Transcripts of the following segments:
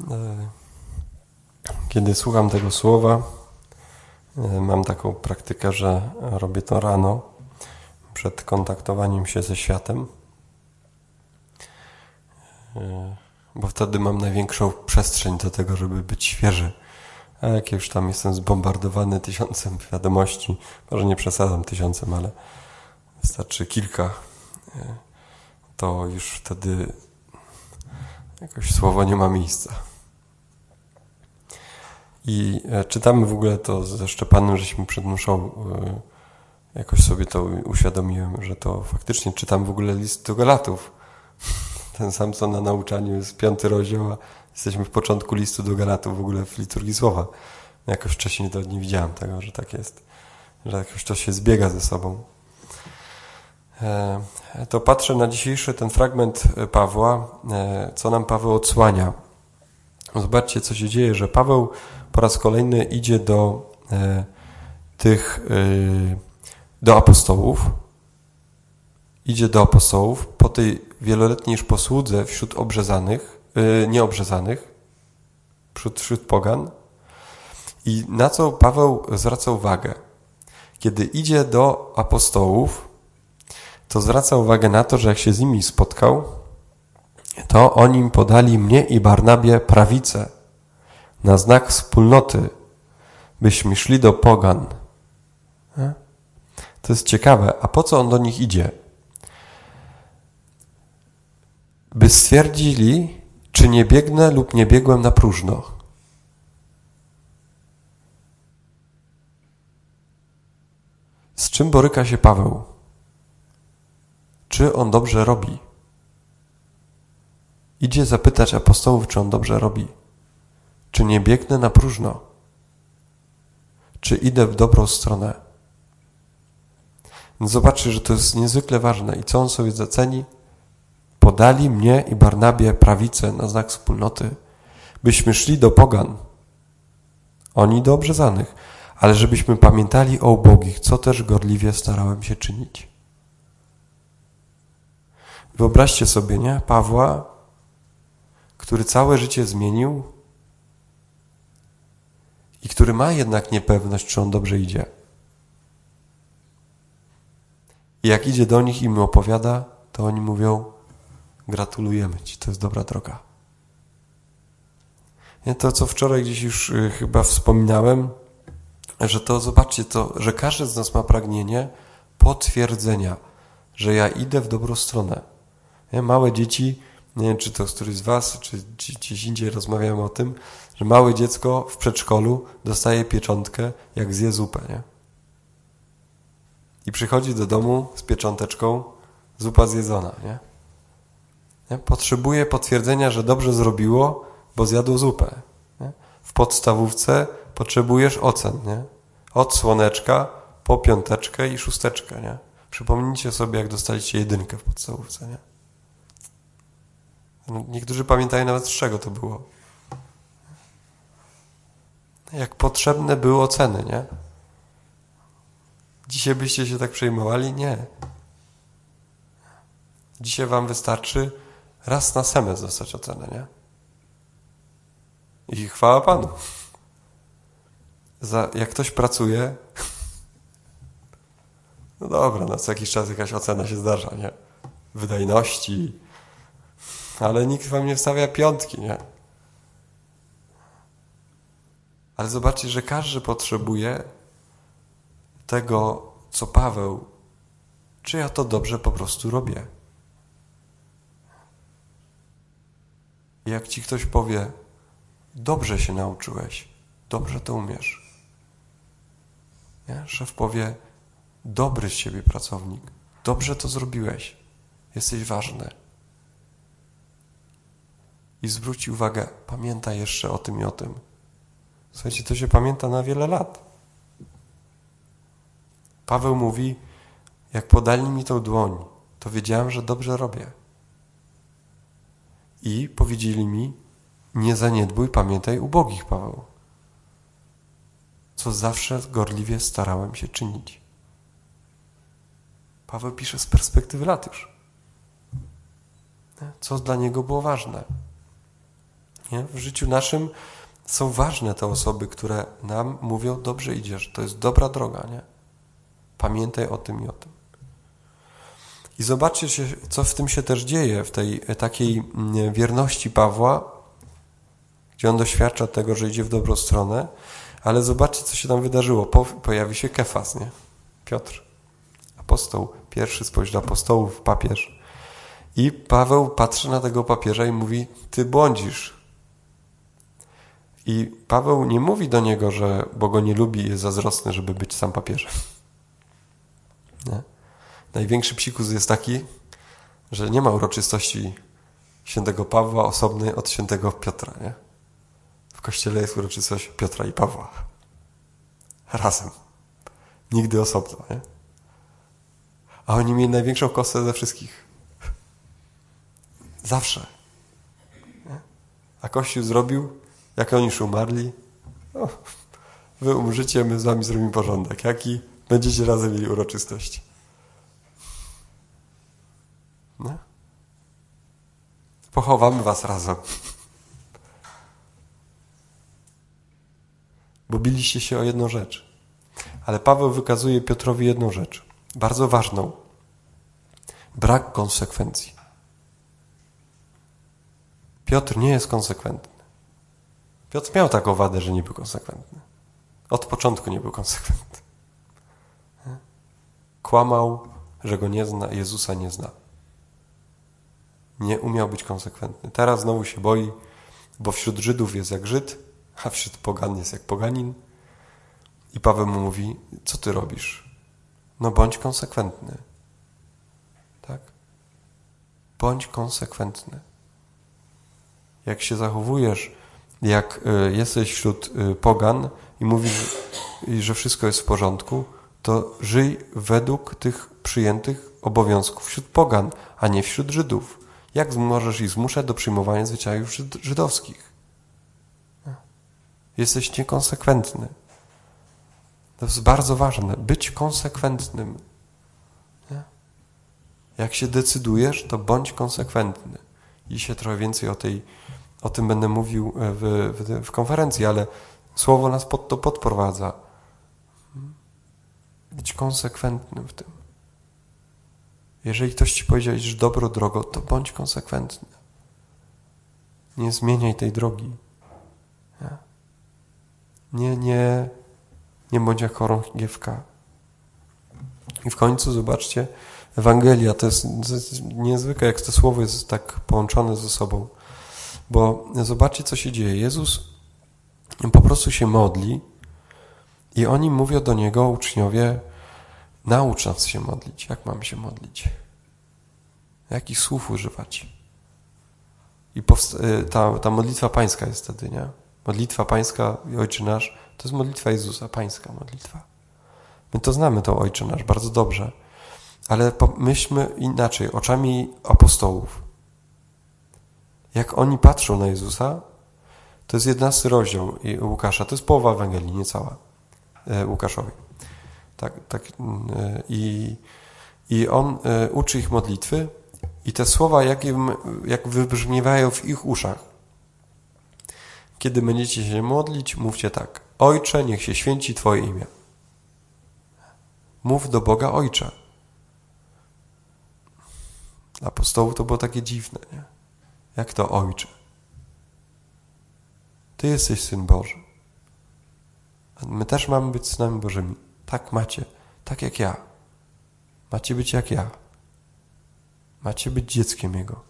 E, kiedy słucham tego słowa, e, mam taką praktykę, że robię to rano przed kontaktowaniem się ze światem, e, bo wtedy mam największą przestrzeń do tego, żeby być świeży. A jak już tam jestem zbombardowany tysiącem wiadomości, może nie przesadzam tysiącem, ale wystarczy kilka, to już wtedy jakoś słowo nie ma miejsca. I e, czytamy w ogóle to ze Szczepanem, żeśmy przed mszą e, jakoś sobie to uświadomiłem, że to faktycznie czytam w ogóle list do Galatów. Ten sam co na nauczaniu jest piąty rozdział, a jesteśmy w początku listu do Galatów w ogóle w liturgii słowa. Jakoś wcześniej to nie widziałem tego, że tak jest. Że jakoś to się zbiega ze sobą. E, to patrzę na dzisiejszy ten fragment Pawła, co nam Paweł odsłania. Zobaczcie, co się dzieje, że Paweł po raz kolejny idzie do e, tych, e, do apostołów, idzie do apostołów po tej wieloletniej posłudze wśród obrzezanych, e, nieobrzezanych, wśród, wśród pogan. I na co Paweł zwraca uwagę? Kiedy idzie do apostołów, to zwraca uwagę na to, że jak się z nimi spotkał, to oni podali mnie i Barnabie prawicę, na znak wspólnoty, byśmy szli do pogan. To jest ciekawe. A po co on do nich idzie? By stwierdzili, czy nie biegnę lub nie biegłem na próżno. Z czym boryka się Paweł? Czy on dobrze robi? Idzie zapytać apostołów, czy on dobrze robi. Czy nie biegnę na próżno? Czy idę w dobrą stronę? zobaczcie, że to jest niezwykle ważne. I co on sobie zaceni? Podali mnie i Barnabie prawicę na znak wspólnoty, byśmy szli do pogan, oni do obrzezanych, ale żebyśmy pamiętali o ubogich, co też gorliwie starałem się czynić. Wyobraźcie sobie, nie? Pawła, który całe życie zmienił, i który ma jednak niepewność, czy on dobrze idzie. I jak idzie do nich i im opowiada, to oni mówią: Gratulujemy Ci, to jest dobra droga. I to, co wczoraj gdzieś już y, chyba wspominałem, że to zobaczcie, to, że każdy z nas ma pragnienie potwierdzenia, że ja idę w dobrą stronę. Małe dzieci, nie wiem, czy to z któryś z Was, czy gdzieś indziej rozmawiamy o tym, że małe dziecko w przedszkolu dostaje pieczątkę, jak zje zupę, nie? I przychodzi do domu z piecząteczką, zupa zjedzona, nie? nie? Potrzebuje potwierdzenia, że dobrze zrobiło, bo zjadł zupę. Nie? W podstawówce potrzebujesz ocen, nie? Od słoneczka po piąteczkę i szósteczkę, nie? Przypomnijcie sobie, jak dostaliście jedynkę w podstawówce, nie? Niektórzy pamiętają nawet z czego to było jak potrzebne były oceny, nie? Dzisiaj byście się tak przejmowali? Nie. Dzisiaj wam wystarczy raz na semestr dostać ocenę, nie? I chwała Panu. Za, jak ktoś pracuje, no dobra, no co jakiś czas jakaś ocena się zdarza, nie? Wydajności, ale nikt wam nie wstawia piątki, nie? Ale zobaczcie, że każdy potrzebuje tego, co Paweł, czy ja to dobrze po prostu robię. Jak ci ktoś powie, dobrze się nauczyłeś, dobrze to umiesz. Nie? Szef powie, dobry z ciebie pracownik, dobrze to zrobiłeś, jesteś ważny. I zwróć uwagę, pamiętaj jeszcze o tym i o tym. Słuchajcie, to się pamięta na wiele lat. Paweł mówi, jak podali mi tą dłoń, to wiedziałem, że dobrze robię. I powiedzieli mi, nie zaniedbuj, pamiętaj ubogich, Paweł. Co zawsze gorliwie starałem się czynić. Paweł pisze z perspektywy lat już. Co dla niego było ważne. Nie? W życiu naszym są ważne te osoby, które nam mówią, dobrze idziesz, to jest dobra droga, nie? Pamiętaj o tym i o tym. I zobaczcie, co w tym się też dzieje, w tej takiej mm, wierności Pawła, gdzie on doświadcza tego, że idzie w dobrą stronę, ale zobaczcie, co się tam wydarzyło. Po, pojawi się Kefas, nie? Piotr, apostoł, pierwszy spośród apostołów, papież. I Paweł patrzy na tego papieża i mówi, ty błądzisz. I Paweł nie mówi do niego, że bo go nie lubi jest zazdrosny, żeby być sam papieżem. Nie? Największy psikus jest taki, że nie ma uroczystości świętego Pawła osobnej od świętego Piotra. Nie? W kościele jest uroczystość Piotra i Pawła. Razem. Nigdy osobno. Nie? A oni mieli największą kosę ze wszystkich. Zawsze. Nie? A Kościół zrobił, jak oni już umarli, o, wy umrzycie, my z wami zrobimy porządek. Jaki będziecie razem mieli uroczystość. No. Pochowamy was razem. Bo biliście się o jedną rzecz. Ale Paweł wykazuje Piotrowi jedną rzecz, bardzo ważną. Brak konsekwencji. Piotr nie jest konsekwentny. Piotr miał taką wadę, że nie był konsekwentny. Od początku nie był konsekwentny. Kłamał, że go nie zna, Jezusa nie zna. Nie umiał być konsekwentny. Teraz znowu się boi, bo wśród Żydów jest jak Żyd, a wśród pogan jest jak poganin. I Paweł mu mówi, co ty robisz? No bądź konsekwentny. Tak? Bądź konsekwentny. Jak się zachowujesz, jak e, jesteś wśród e, pogan i mówisz, że wszystko jest w porządku, to żyj według tych przyjętych obowiązków wśród pogan, a nie wśród Żydów. Jak możesz ich zmuszać do przyjmowania zwyczajów żydowskich? Jesteś niekonsekwentny. To jest bardzo ważne, być konsekwentnym. Jak się decydujesz, to bądź konsekwentny. I się trochę więcej o, tej, o tym będę mówił w, w, w konferencji, ale słowo nas pod to podprowadza. Być konsekwentnym w tym. Jeżeli ktoś ci powiedział, że dobro drogo, to bądź konsekwentny. Nie zmieniaj tej drogi. Nie, nie, nie bądź jak chorągiewka. I w końcu zobaczcie, Ewangelia to jest, to jest niezwykle, jak to słowo jest tak połączone ze sobą. Bo zobaczcie, co się dzieje. Jezus po prostu się modli i oni mówią do Niego, uczniowie, naucz nas się modlić. Jak mamy się modlić? Jakich słów używać? I y, ta, ta modlitwa pańska jest wtedy, nie? Modlitwa pańska i Ojcze Nasz to jest modlitwa Jezusa, pańska modlitwa. My to znamy, to Ojcze Nasz, bardzo dobrze. Ale myślmy inaczej, oczami apostołów. Jak oni patrzą na Jezusa, to jest jedenasty rozdział Łukasza, to jest połowa Ewangelii, nie cała e, Łukaszowi. Tak, tak, e, i, I on e, uczy ich modlitwy i te słowa, jak, im, jak wybrzmiewają w ich uszach. Kiedy będziecie się modlić, mówcie tak. Ojcze, niech się święci Twoje imię. Mów do Boga Ojcze. Apostołów to było takie dziwne, nie? Jak to Ojcze? Ty jesteś Syn Boży. A my też mamy być synami Bożymi. Tak macie. Tak jak ja. Macie być jak ja. Macie być dzieckiem Jego.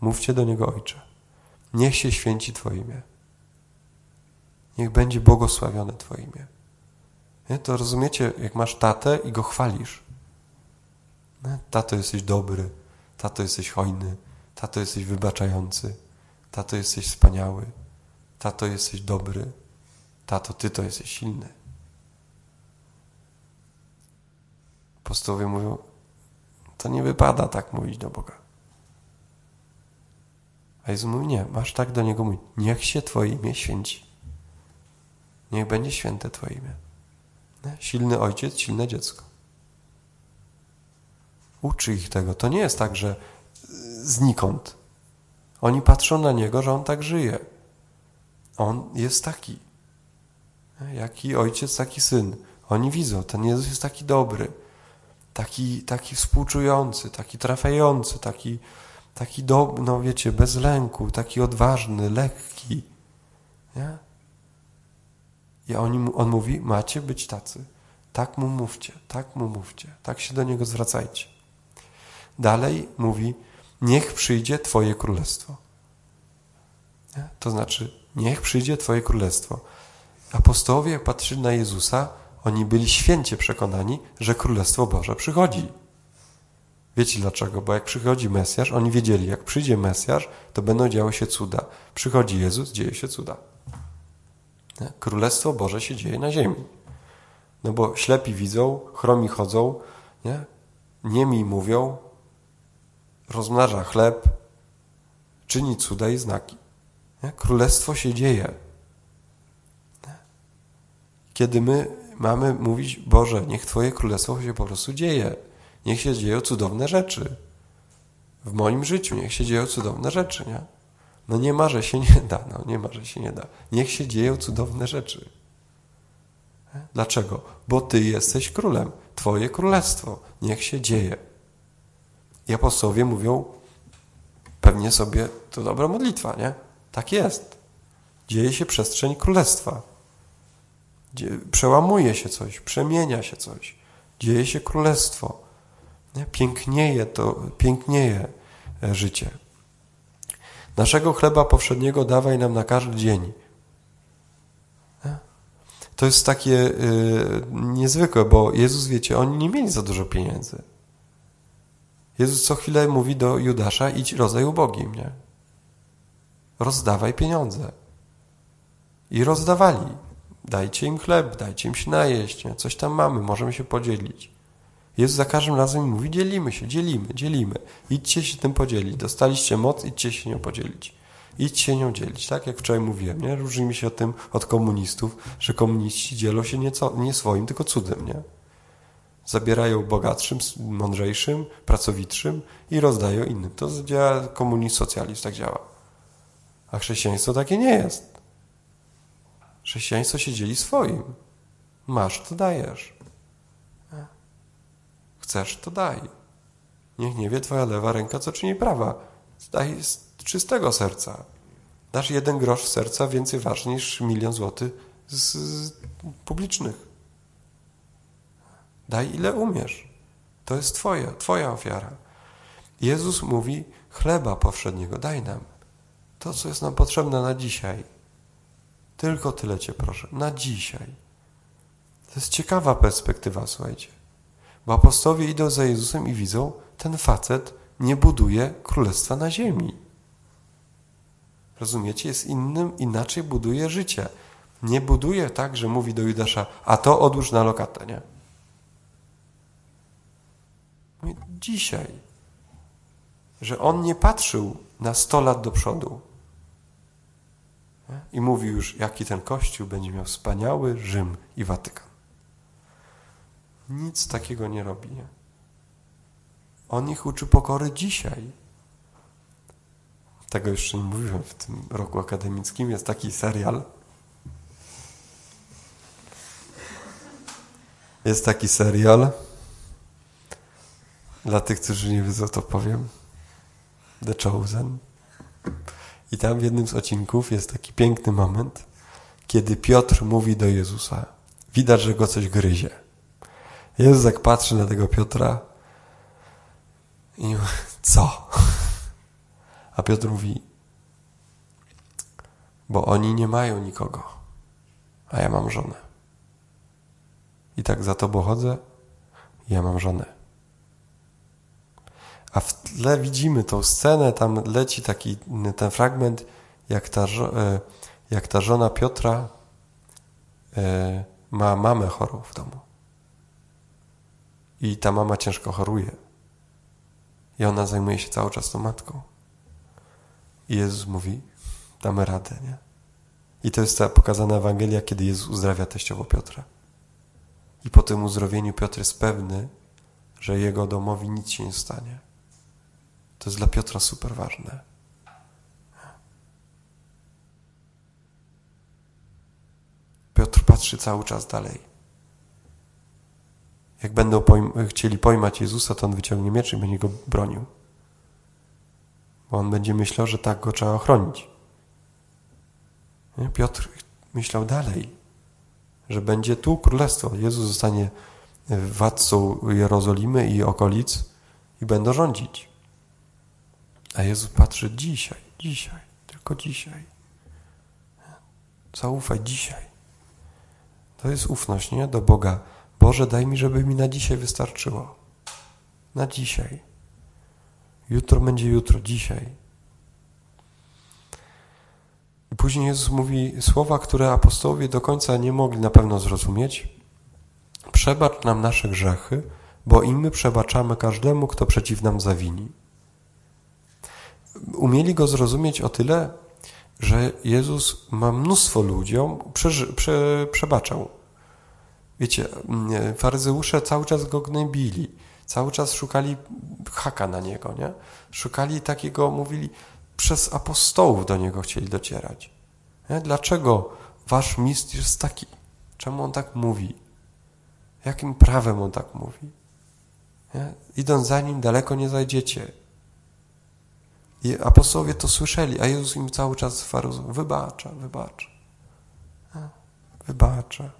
Mówcie do Niego Ojcze. Niech się święci Twoje imię. Niech będzie błogosławione Twoje imię. Nie? To rozumiecie, jak masz tatę i go chwalisz. Tato, jesteś dobry. Tato, jesteś hojny. Tato, jesteś wybaczający. Tato, jesteś wspaniały. Tato, jesteś dobry. Tato, Ty to jesteś silny. Apostołowie mówią, to nie wypada tak mówić do Boga. A Jezus mówi, nie, masz tak do Niego mówić. Niech się Twoje imię święci. Niech będzie święte Twoje imię. Silny ojciec, silne dziecko. Uczy ich tego. To nie jest tak, że znikąd. Oni patrzą na Niego, że On tak żyje. On jest taki. Jaki ojciec, taki syn. Oni widzą, ten Jezus jest taki dobry, taki, taki współczujący, taki trafiający, taki, taki do, no wiecie, bez lęku, taki odważny, lekki. Nie? I on, on mówi, macie być tacy. Tak mu mówcie, tak mu mówcie, tak się do niego zwracajcie. Dalej mówi, niech przyjdzie Twoje królestwo. Nie? To znaczy, niech przyjdzie Twoje królestwo. Apostołowie, patrzyli na Jezusa, oni byli święcie przekonani, że Królestwo Boże przychodzi. Wiecie dlaczego? Bo jak przychodzi Mesjasz, oni wiedzieli, jak przyjdzie Mesjasz, to będą działy się cuda. Przychodzi Jezus, dzieje się cuda. Królestwo Boże się dzieje na ziemi. No bo ślepi widzą, chromi chodzą, nie? niemi mówią, rozmnaża chleb, czyni cuda i znaki. Królestwo się dzieje. Kiedy my mamy mówić, Boże, niech Twoje królestwo się po prostu dzieje. Niech się dzieją cudowne rzeczy. W moim życiu niech się dzieją cudowne rzeczy, nie? No nie ma, że się nie da, no nie ma, że się nie da. Niech się dzieją cudowne rzeczy. Dlaczego? Bo Ty jesteś królem. Twoje królestwo. Niech się dzieje. I apostołowie mówią, pewnie sobie, to dobra modlitwa, nie? Tak jest. Dzieje się przestrzeń królestwa. Przełamuje się coś, przemienia się coś. Dzieje się królestwo. Nie? Pięknieje to, pięknieje e, życie. Naszego chleba powszedniego dawaj nam na każdy dzień. To jest takie y, niezwykłe, bo Jezus, wiecie, oni nie mieli za dużo pieniędzy. Jezus co chwilę mówi do Judasza, idź rozdaj ubogim, nie? Rozdawaj pieniądze. I rozdawali. Dajcie im chleb, dajcie im się najeść, nie? coś tam mamy, możemy się podzielić. Jezus za każdym razem mówi, dzielimy się, dzielimy, dzielimy. Idźcie się tym podzielić. Dostaliście moc, idźcie się nią podzielić. Idź się nią dzielić. Tak jak wczoraj mówiłem, nie? Różnimy się od tym od komunistów, że komuniści dzielą się nie, co, nie swoim, tylko cudem, nie? Zabierają bogatszym, mądrzejszym, pracowitszym i rozdają innym. To działa komunizm, socjalizm, tak działa. A chrześcijaństwo takie nie jest. Chrześcijaństwo się dzieli swoim. Masz, to dajesz. Chcesz, to daj. Niech nie wie twoja lewa ręka, co czyni prawa. Daj z czystego serca. Dasz jeden grosz z serca więcej ważny niż milion złotych z publicznych. Daj ile umiesz. To jest twoja, twoja ofiara. Jezus mówi, chleba powszedniego daj nam. To, co jest nam potrzebne na dzisiaj. Tylko tyle Cię proszę. Na dzisiaj. To jest ciekawa perspektywa, słuchajcie. Bo apostowie idą za Jezusem i widzą, ten facet nie buduje królestwa na ziemi. Rozumiecie? Jest innym, inaczej buduje życie. Nie buduje tak, że mówi do Judasza, a to odłóż na lokatę, nie? Dzisiaj. Że on nie patrzył na sto lat do przodu. I mówi już, jaki ten kościół będzie miał wspaniały Rzym i Watykan. Nic takiego nie robi. On ich uczy pokory dzisiaj. Tego jeszcze nie mówiłem w tym roku akademickim. Jest taki serial. Jest taki serial. Dla tych, którzy nie wiedzą, to powiem. The Chosen. I tam w jednym z odcinków jest taki piękny moment, kiedy Piotr mówi do Jezusa. Widać, że go coś gryzie. Jezus jak patrzy na tego Piotra i mówi, co? A Piotr mówi, bo oni nie mają nikogo, a ja mam żonę. I tak za tobą chodzę, ja mam żonę. Tle widzimy tą scenę, tam leci taki ten fragment, jak ta, e, jak ta żona Piotra e, ma mamę chorą w domu. I ta mama ciężko choruje. I ona zajmuje się cały czas tą matką. I Jezus mówi, damy radę, nie? I to jest ta pokazana Ewangelia, kiedy Jezus uzdrawia teściowo Piotra. I po tym uzdrowieniu Piotr jest pewny, że jego domowi nic się nie stanie. To jest dla Piotra super ważne. patrzy cały czas dalej. Jak będą pojm chcieli pojmać Jezusa, to on wyciągnie miecz i będzie go bronił. Bo on będzie myślał, że tak go trzeba ochronić. Piotr myślał dalej, że będzie tu królestwo. Jezus zostanie władcą Jerozolimy i okolic i będą rządzić. A Jezus patrzy dzisiaj, dzisiaj, tylko dzisiaj. Zaufaj dzisiaj. To jest ufność, nie? Do Boga. Boże, daj mi, żeby mi na dzisiaj wystarczyło. Na dzisiaj. Jutro będzie jutro, dzisiaj. I później Jezus mówi słowa, które apostołowie do końca nie mogli na pewno zrozumieć. Przebacz nam nasze grzechy, bo i my przebaczamy każdemu, kto przeciw nam zawini. Umieli go zrozumieć o tyle, że Jezus ma mnóstwo ludziom, prze, prze, przebaczał. Wiecie, faryzeusze cały czas go gnębili, cały czas szukali haka na niego, nie? Szukali takiego, mówili, przez apostołów do niego chcieli docierać. Nie? Dlaczego wasz mistrz jest taki? Czemu on tak mówi? Jakim prawem on tak mówi? Nie? Idąc za nim, daleko nie zajdziecie. I apostołowie to słyszeli, a Jezus im cały czas faryzeuszom wybacza, wybacza. Wybacza.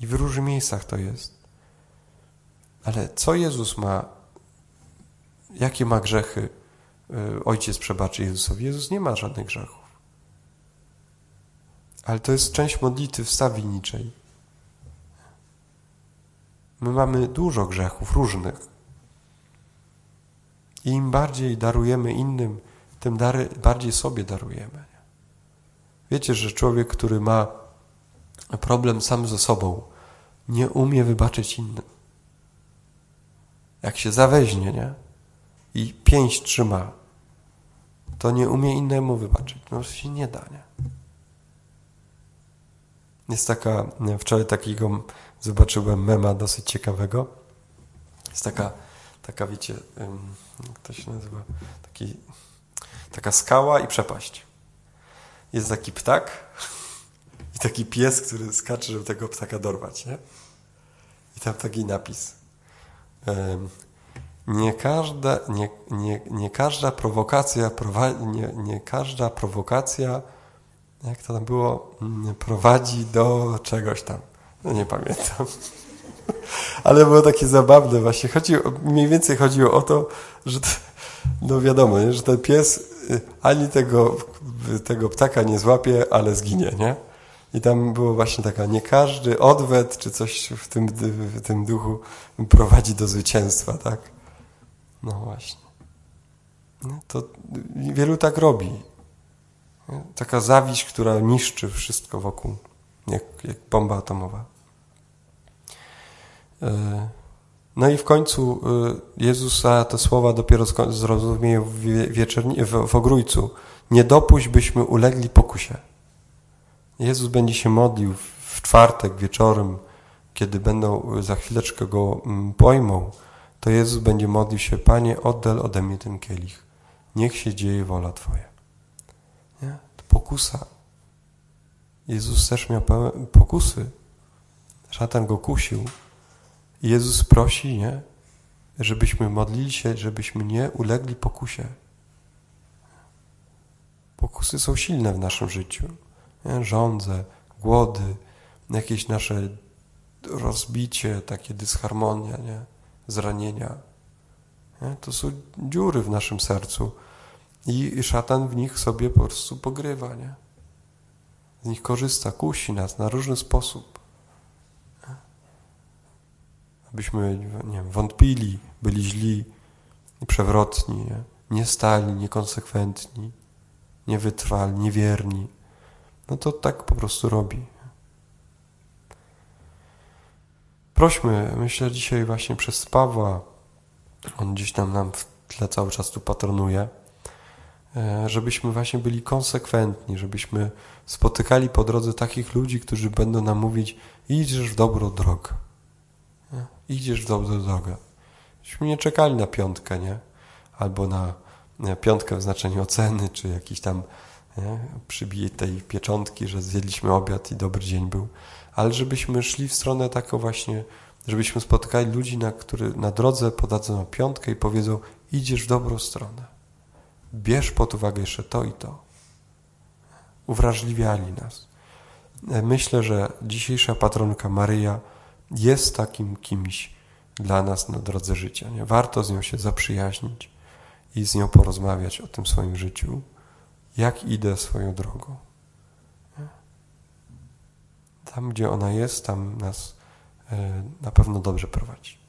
I w różnych miejscach to jest. Ale co Jezus ma, jakie ma grzechy y, Ojciec przebaczy Jezusowi? Jezus nie ma żadnych grzechów. Ale to jest część modlitwy wstawienniczej. My mamy dużo grzechów różnych. I im bardziej darujemy innym, tym dary, bardziej sobie darujemy. Wiecie, że człowiek, który ma problem sam ze sobą, nie umie wybaczyć innym. Jak się zaweźnie, nie? I pięść trzyma, to nie umie innemu wybaczyć. No się nie da, nie? Jest taka, wczoraj takiego zobaczyłem mema dosyć ciekawego. Jest taka, taka wiecie, jak to się nazywa? Taki, taka skała i przepaść. Jest taki ptak i taki pies, który skacze, żeby tego ptaka dorwać, nie? I tam taki napis. Nie każda, nie, nie, nie każda prowokacja prowadzi, nie, nie każda prowokacja, jak to tam było, mm, prowadzi do czegoś tam. No nie pamiętam. Ale było takie zabawne właśnie. Chodzi, mniej więcej chodziło o to, że to, no wiadomo, nie, że ten pies y, ani tego, tego ptaka nie złapie, ale zginie, nie? I tam było właśnie taka, nie każdy odwet czy coś w tym, w tym duchu prowadzi do zwycięstwa, tak? No właśnie. To wielu tak robi. Taka zawiść, która niszczy wszystko wokół, jak, jak bomba atomowa. E, no i w końcu y, Jezusa te słowa dopiero zrozumieją w, w, w ogrójcu. Nie dopuść, byśmy ulegli pokusie. Jezus będzie się modlił w czwartek wieczorem, kiedy będą za chwileczkę go mm, pojmą, to Jezus będzie modlił się, Panie, oddal ode mnie ten kielich. Niech się dzieje wola Twoja. Nie? To pokusa. Jezus też miał pokusy. Szatan go kusił. Jezus prosi, nie? żebyśmy modlili się, żebyśmy nie ulegli pokusie. Pokusy są silne w naszym życiu nie? głody, jakieś nasze rozbicie, takie dysharmonia, nie? zranienia. Nie? To są dziury w naszym sercu i szatan w nich sobie po prostu pogrywa. Nie? Z nich korzysta, kusi nas na różny sposób. Nie? Abyśmy nie wiem, wątpili, byli źli przewrotni, nie? nie stali, niekonsekwentni, niewytrwali, niewierni no to tak po prostu robi. Prośmy, myślę dzisiaj właśnie przez Pawła, on gdzieś tam nam w tle cały czas tu patronuje, e, żebyśmy właśnie byli konsekwentni, żebyśmy spotykali po drodze takich ludzi, którzy będą nam mówić idziesz w dobrą drogę. Idziesz w dobrą drogę. Żebyśmy nie czekali na piątkę, nie? Albo na piątkę w znaczeniu oceny, czy jakiś tam nie? przybije tej pieczątki, że zjedliśmy obiad i dobry dzień był, ale żebyśmy szli w stronę taką właśnie, żebyśmy spotkali ludzi, na, który, na drodze podadzą piątkę i powiedzą, idziesz w dobrą stronę. Bierz pod uwagę jeszcze to i to. Uwrażliwiali nas. Myślę, że dzisiejsza patronka Maryja jest takim kimś dla nas na drodze życia. Nie? Warto z nią się zaprzyjaźnić i z nią porozmawiać o tym swoim życiu, jak idę swoją drogą. Tam, gdzie ona jest, tam nas e, na pewno dobrze prowadzi.